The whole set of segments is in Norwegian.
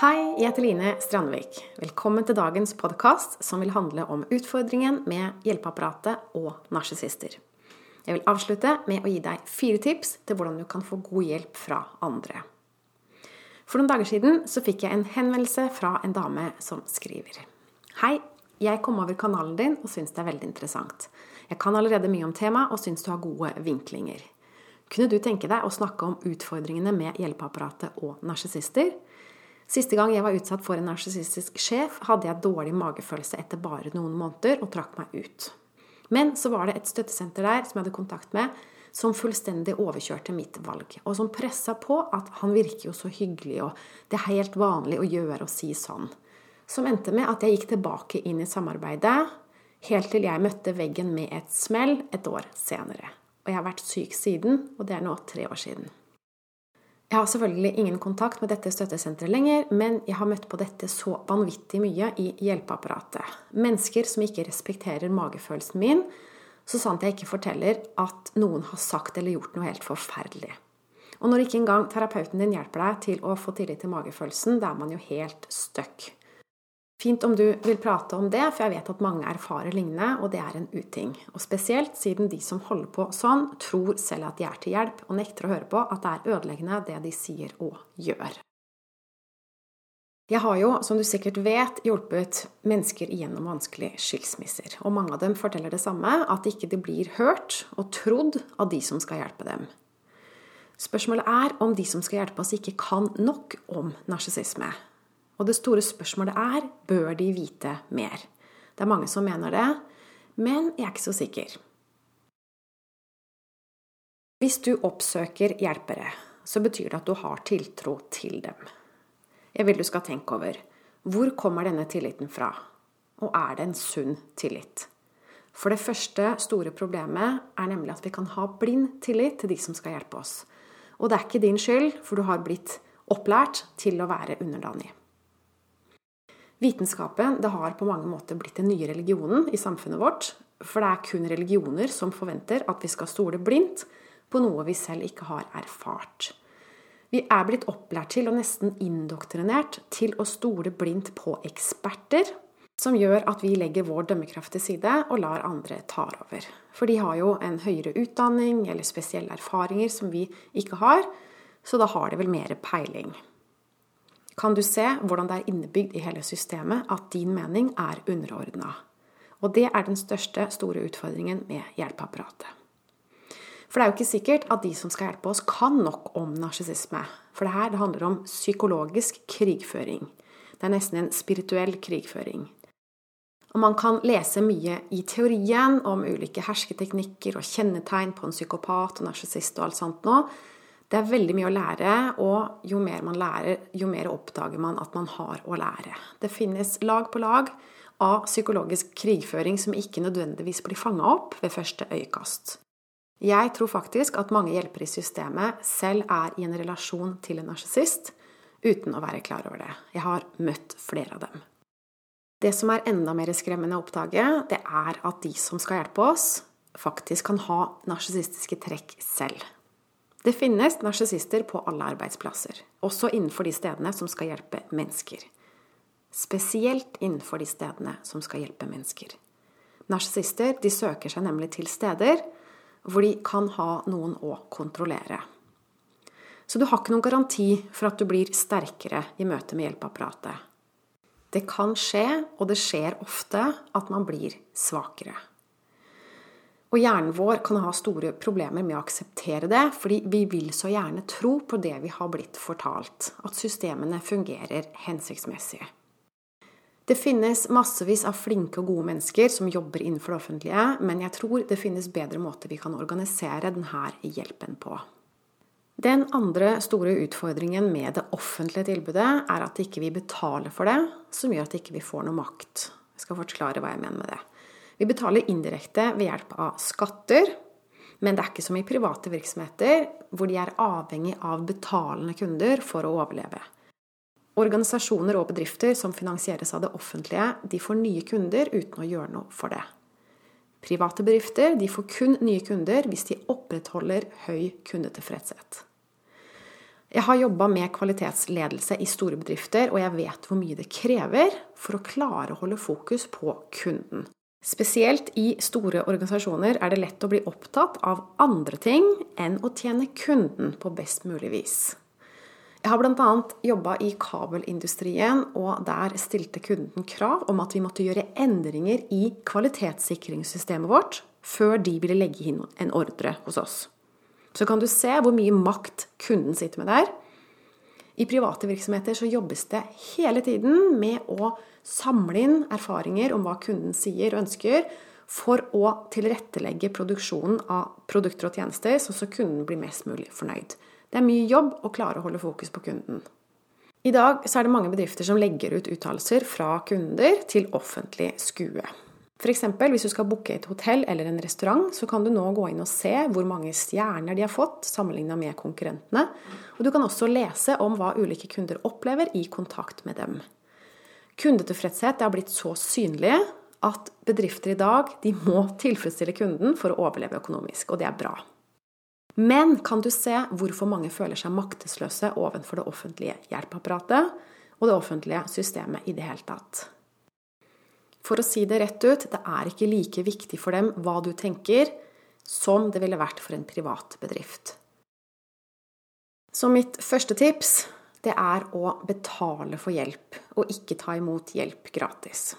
Hei, jeg heter Line Strandvik. Velkommen til dagens podkast som vil handle om utfordringen med hjelpeapparatet og narsissister. Jeg vil avslutte med å gi deg fire tips til hvordan du kan få god hjelp fra andre. For noen dager siden så fikk jeg en henvendelse fra en dame som skriver. Hei, jeg kom over kanalen din og syns det er veldig interessant. Jeg kan allerede mye om temaet og syns du har gode vinklinger. Kunne du tenke deg å snakke om utfordringene med hjelpeapparatet og narsissister? Siste gang jeg var utsatt for en narsissistisk sjef, hadde jeg dårlig magefølelse etter bare noen måneder og trakk meg ut. Men så var det et støttesenter der som jeg hadde kontakt med, som fullstendig overkjørte mitt valg, og som pressa på at han virker jo så hyggelig, og det er helt vanlig å gjøre og si sånn. Som endte med at jeg gikk tilbake inn i samarbeidet, helt til jeg møtte veggen med et smell et år senere. Og jeg har vært syk siden, og det er nå tre år siden. Jeg har selvfølgelig ingen kontakt med dette støttesenteret lenger, men jeg har møtt på dette så vanvittig mye i hjelpeapparatet. Mennesker som ikke respekterer magefølelsen min, så sant jeg ikke forteller at noen har sagt eller gjort noe helt forferdelig. Og når ikke engang terapeuten din hjelper deg til å få tillit til magefølelsen, da er man jo helt stuck. Fint om du vil prate om det, for jeg vet at mange erfarer lignende, og det er en uting. Og spesielt siden de som holder på sånn, tror selv at de er til hjelp, og nekter å høre på at det er ødeleggende det de sier og gjør. Jeg har jo, som du sikkert vet, hjulpet mennesker igjennom vanskelige skilsmisser. Og mange av dem forteller det samme, at ikke de blir hørt og trodd av de som skal hjelpe dem. Spørsmålet er om de som skal hjelpe oss, ikke kan nok om narsissisme. Og det store spørsmålet er bør de vite mer? Det er mange som mener det, men jeg er ikke så sikker. Hvis du oppsøker hjelpere, så betyr det at du har tiltro til dem. Jeg vil du skal tenke over hvor kommer denne tilliten fra, og er det en sunn tillit? For det første store problemet er nemlig at vi kan ha blind tillit til de som skal hjelpe oss. Og det er ikke din skyld, for du har blitt opplært til å være underdanig. Vitenskapen det har på mange måter blitt den nye religionen i samfunnet vårt. For det er kun religioner som forventer at vi skal stole blindt på noe vi selv ikke har erfart. Vi er blitt opplært til og nesten indoktrinert til å stole blindt på eksperter, som gjør at vi legger vår dømmekraft til side og lar andre ta over. For de har jo en høyere utdanning eller spesielle erfaringer som vi ikke har, så da har de vel mer peiling kan du se hvordan det er innebygd i hele systemet at din mening er underordna. Og det er den største, store utfordringen med hjelpeapparatet. For det er jo ikke sikkert at de som skal hjelpe oss, kan nok om narsissisme. For det her det handler om psykologisk krigføring. Det er nesten en spirituell krigføring. Og man kan lese mye i teorien om ulike hersketeknikker og kjennetegn på en psykopat og narsissist og alt sånt nå, det er veldig mye å lære, og jo mer man lærer, jo mer oppdager man at man har å lære. Det finnes lag på lag av psykologisk krigføring som ikke nødvendigvis blir fanga opp ved første øyekast. Jeg tror faktisk at mange hjelpere i systemet selv er i en relasjon til en narsissist uten å være klar over det. Jeg har møtt flere av dem. Det som er enda mer skremmende å oppdage, det er at de som skal hjelpe oss, faktisk kan ha narsissistiske trekk selv. Det finnes narsissister på alle arbeidsplasser, også innenfor de stedene som skal hjelpe mennesker. Spesielt innenfor de stedene som skal hjelpe mennesker. Narsissister søker seg nemlig til steder hvor de kan ha noen å kontrollere. Så du har ikke noen garanti for at du blir sterkere i møte med hjelpeapparatet. Det kan skje, og det skjer ofte, at man blir svakere. Og hjernen vår kan ha store problemer med å akseptere det, fordi vi vil så gjerne tro på det vi har blitt fortalt, at systemene fungerer hensiktsmessig. Det finnes massevis av flinke og gode mennesker som jobber innenfor det offentlige, men jeg tror det finnes bedre måter vi kan organisere denne hjelpen på. Den andre store utfordringen med det offentlige tilbudet er at ikke vi betaler for det, som gjør at ikke vi ikke får noe makt. Jeg skal forklare hva jeg mener med det. Vi betaler indirekte ved hjelp av skatter, men det er ikke som i private virksomheter, hvor de er avhengig av betalende kunder for å overleve. Organisasjoner og bedrifter som finansieres av det offentlige, de får nye kunder uten å gjøre noe for det. Private bedrifter de får kun nye kunder hvis de opprettholder høy kundetilfredshet. Jeg har jobba med kvalitetsledelse i store bedrifter, og jeg vet hvor mye det krever for å klare å holde fokus på kunden. Spesielt i store organisasjoner er det lett å bli opptatt av andre ting enn å tjene kunden på best mulig vis. Jeg har bl.a. jobba i kabelindustrien, og der stilte kunden krav om at vi måtte gjøre endringer i kvalitetssikringssystemet vårt før de ville legge inn en ordre hos oss så kan du se hvor mye makt kunden sitter med der. I private virksomheter så jobbes det hele tiden med å samle inn erfaringer om hva kunden sier og ønsker, for å tilrettelegge produksjonen av produkter og tjenester, sånn så kunden blir mest mulig fornøyd. Det er mye jobb å klare å holde fokus på kunden. I dag er det mange bedrifter som legger ut uttalelser fra kunder til offentlig skue. F.eks. hvis du skal booke et hotell eller en restaurant, så kan du nå gå inn og se hvor mange stjerner de har fått sammenligna med konkurrentene. Og du kan også lese om hva ulike kunder opplever i kontakt med dem. Kundetilfredshet er blitt så synlig at bedrifter i dag må tilfredsstille kunden for å overleve økonomisk, og det er bra. Men kan du se hvorfor mange føler seg maktesløse overfor det offentlige hjelpeapparatet og det offentlige systemet i det hele tatt? For å si det rett ut, det er ikke like viktig for dem hva du tenker, som det ville vært for en privat bedrift. Så mitt første tips, det er å betale for hjelp, og ikke ta imot hjelp gratis.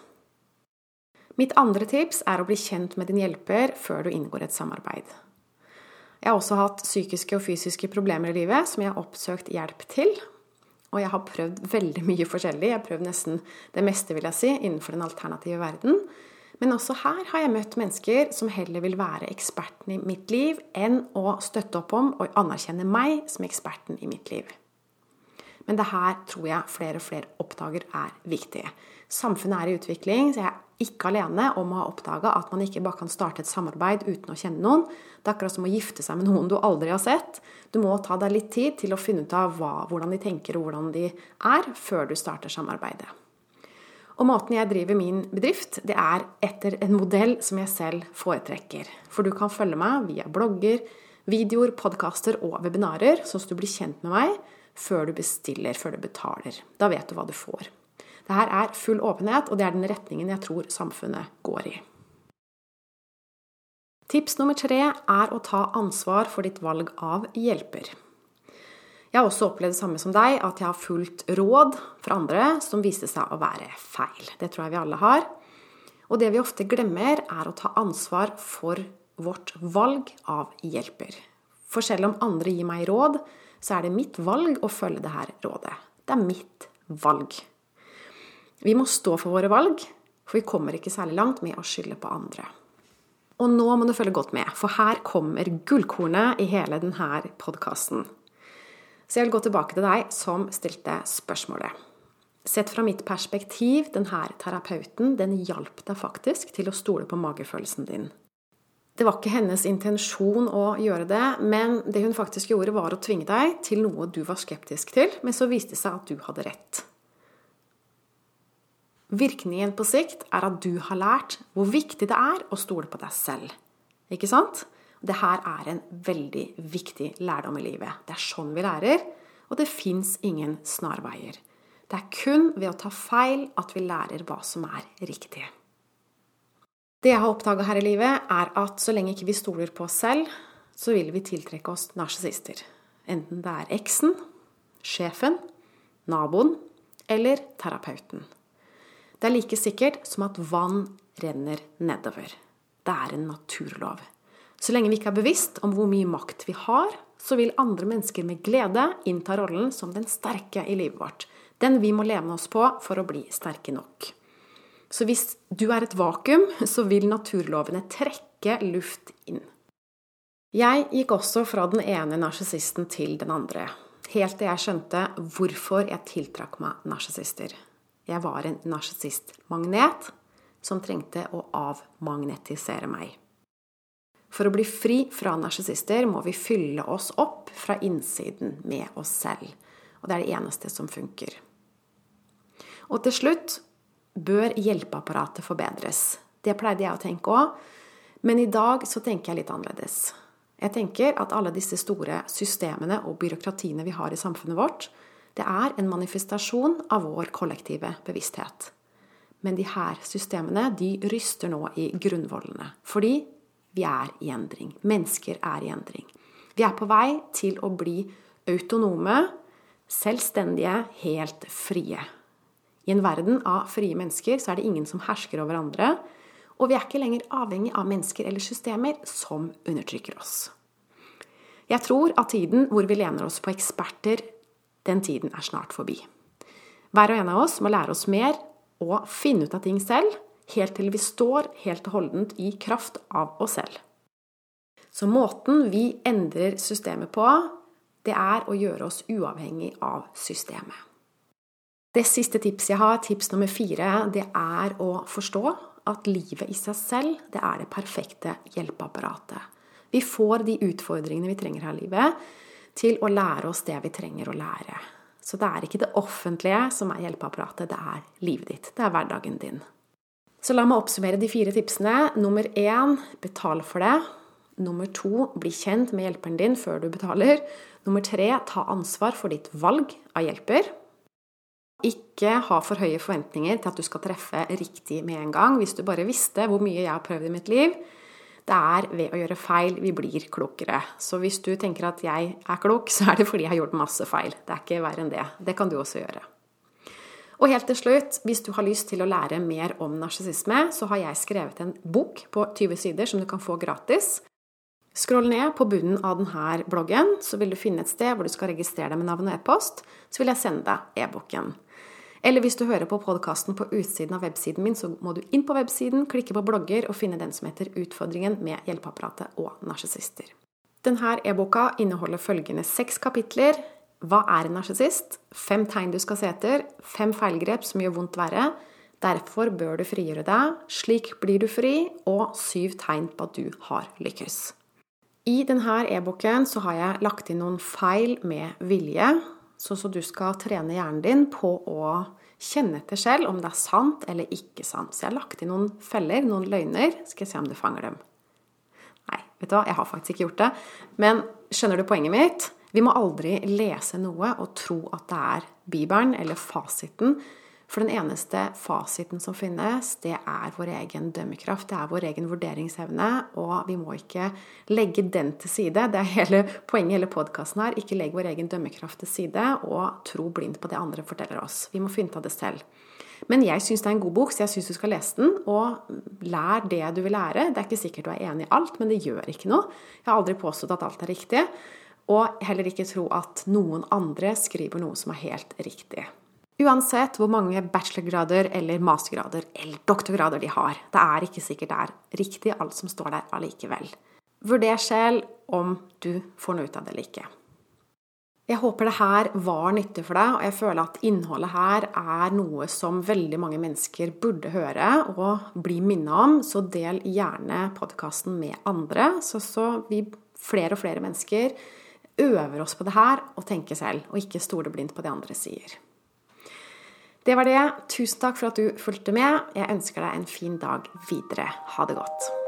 Mitt andre tips er å bli kjent med din hjelper før du inngår et samarbeid. Jeg har også hatt psykiske og fysiske problemer i livet som jeg har oppsøkt hjelp til, og jeg har prøvd veldig mye forskjellig. Jeg har prøvd nesten det meste, vil jeg si, innenfor den alternative verden. Men også her har jeg møtt mennesker som heller vil være eksperten i mitt liv, enn å støtte opp om og anerkjenne meg som eksperten i mitt liv. Men det her tror jeg flere og flere oppdager er viktig. Samfunnet er i utvikling, så jeg er ikke alene om å ha oppdaga at man ikke bare kan starte et samarbeid uten å kjenne noen. Det er akkurat som å gifte seg med noen du aldri har sett. Du må ta deg litt tid til å finne ut av hva, hvordan de tenker og hvordan de er, før du starter samarbeidet. Og måten jeg driver min bedrift, det er etter en modell som jeg selv foretrekker. For du kan følge meg via blogger, videoer, podkaster og webinarer, sånn at du blir kjent med meg før du bestiller, før du betaler. Da vet du hva du får. Dette er full åpenhet, og det er den retningen jeg tror samfunnet går i. Tips nummer tre er å ta ansvar for ditt valg av hjelper. Jeg har også opplevd det samme som deg, at jeg har fulgt råd fra andre som viste seg å være feil. Det tror jeg vi alle har. Og det vi ofte glemmer, er å ta ansvar for vårt valg av hjelper. For selv om andre gir meg råd, så er det mitt valg å følge det her rådet. Det er mitt valg. Vi må stå for våre valg, for vi kommer ikke særlig langt med å skylde på andre. Og nå må du følge godt med, for her kommer gullkornet i hele denne podkasten. Så jeg vil gå tilbake til deg som stilte spørsmålet. Sett fra mitt perspektiv, denne terapeuten den hjalp deg faktisk til å stole på magefølelsen din. Det var ikke hennes intensjon å gjøre det, men det hun faktisk gjorde, var å tvinge deg til noe du var skeptisk til, men så viste det seg at du hadde rett. Virkningen på sikt er at du har lært hvor viktig det er å stole på deg selv. Ikke sant? Det her er en veldig viktig lærdom i livet. Det er sånn vi lærer, og det fins ingen snarveier. Det er kun ved å ta feil at vi lærer hva som er riktig. Det jeg har oppdaga her i livet, er at så lenge ikke vi stoler på oss selv, så vil vi tiltrekke oss narsissister. Enten det er eksen, sjefen, naboen eller terapeuten. Det er like sikkert som at vann renner nedover. Det er en naturlov. Så lenge vi ikke er bevisst om hvor mye makt vi har, så vil andre mennesker med glede innta rollen som den sterke i livet vårt. Den vi må leve oss på for å bli sterke nok. Så hvis du er et vakuum, så vil naturlovene trekke luft inn. Jeg gikk også fra den ene narsissisten til den andre, helt til jeg skjønte hvorfor jeg tiltrakk meg narsissister. Jeg var en narsissistmagnet som trengte å avmagnetisere meg. For å bli fri fra narsissister må vi fylle oss opp fra innsiden med oss selv. Og det er det eneste som funker. Og til slutt bør hjelpeapparatet forbedres. Det pleide jeg å tenke òg. Men i dag så tenker jeg litt annerledes. Jeg tenker at alle disse store systemene og byråkratiene vi har i samfunnet vårt, det er en manifestasjon av vår kollektive bevissthet. Men de her systemene de ryster nå i grunnvollene. Fordi vi er i endring. Mennesker er i endring. Vi er på vei til å bli autonome, selvstendige, helt frie. I en verden av frie mennesker så er det ingen som hersker over andre. Og vi er ikke lenger avhengig av mennesker eller systemer som undertrykker oss. Jeg tror at tiden hvor vi lener oss på eksperter, den tiden er snart forbi. Hver og en av oss må lære oss mer og finne ut av ting selv, helt til vi står helt og holdent i kraft av oss selv. Så måten vi endrer systemet på, det er å gjøre oss uavhengig av systemet. Det siste tipset jeg har, tips nummer fire, det er å forstå at livet i seg selv, det er det perfekte hjelpeapparatet. Vi får de utfordringene vi trenger her i livet, til å lære oss det vi trenger å lære. Så det er ikke det offentlige som er hjelpeapparatet, det er livet ditt. Det er hverdagen din. Så la meg oppsummere de fire tipsene. Nummer én betal for det. Nummer to bli kjent med hjelperen din før du betaler. Nummer tre ta ansvar for ditt valg av hjelper. Ikke ha for høye forventninger til at du skal treffe riktig med en gang. Hvis du bare visste hvor mye jeg har prøvd i mitt liv. Det er ved å gjøre feil vi blir klokere. Så hvis du tenker at jeg er klok, så er det fordi jeg har gjort masse feil. Det er ikke verre enn det. Det kan du også gjøre. Og helt til slutt, hvis du har lyst til å lære mer om narsissisme, så har jeg skrevet en bok på 20 sider som du kan få gratis. Skroll ned på bunnen av denne bloggen, så vil du finne et sted hvor du skal registrere deg med navn og e-post. Så vil jeg sende deg e-boken. Eller hvis du hører på podkasten på utsiden av websiden min, så må du inn på websiden, klikke på blogger og finne den som heter 'Utfordringen med hjelpeapparatet og narsissister'. Denne e-boka inneholder følgende seks kapitler. Hva er en narsissist? Fem tegn du skal se etter. Fem feilgrep som gjør vondt verre. Derfor bør du frigjøre deg. Slik blir du fri. Og syv tegn på at du har lykkes. I denne e-boken har jeg lagt inn noen feil med vilje så, så du skal trene hjernen din på å kjenne etter selv om det er sant eller ikke sant. Så jeg har lagt inn noen feller, noen løgner. Skal jeg se om du fanger dem. Nei, vet du hva, jeg har faktisk ikke gjort det. Men skjønner du poenget mitt? Vi må aldri lese noe og tro at det er Bibelen eller fasiten for den eneste fasiten som finnes, det er vår egen dømmekraft. Det er vår egen vurderingsevne, og vi må ikke legge den til side. Det er hele poenget i hele podkasten her. Ikke legg vår egen dømmekraft til side og tro blindt på det andre forteller oss. Vi må finne av det selv. Men jeg syns det er en god bok, så jeg syns du skal lese den. Og lær det du vil lære. Det er ikke sikkert du er enig i alt, men det gjør ikke noe. Jeg har aldri påstått at alt er riktig. Og heller ikke tro at noen andre skriver noe som er helt riktig. Uansett hvor mange bachelorgrader eller mastergrader eller doktorgrader de har. Det er ikke sikkert det er riktig alt som står der allikevel. Vurder selv om du får noe ut av det eller ikke. Jeg håper det her var nyttig for deg, og jeg føler at innholdet her er noe som veldig mange mennesker burde høre og bli minnet om, så del gjerne podkasten med andre, så, så vi flere og flere mennesker øver oss på det her og tenker selv, og ikke stole blindt på det andre sier. Det var det. Tusen takk for at du fulgte med. Jeg ønsker deg en fin dag videre. Ha det godt.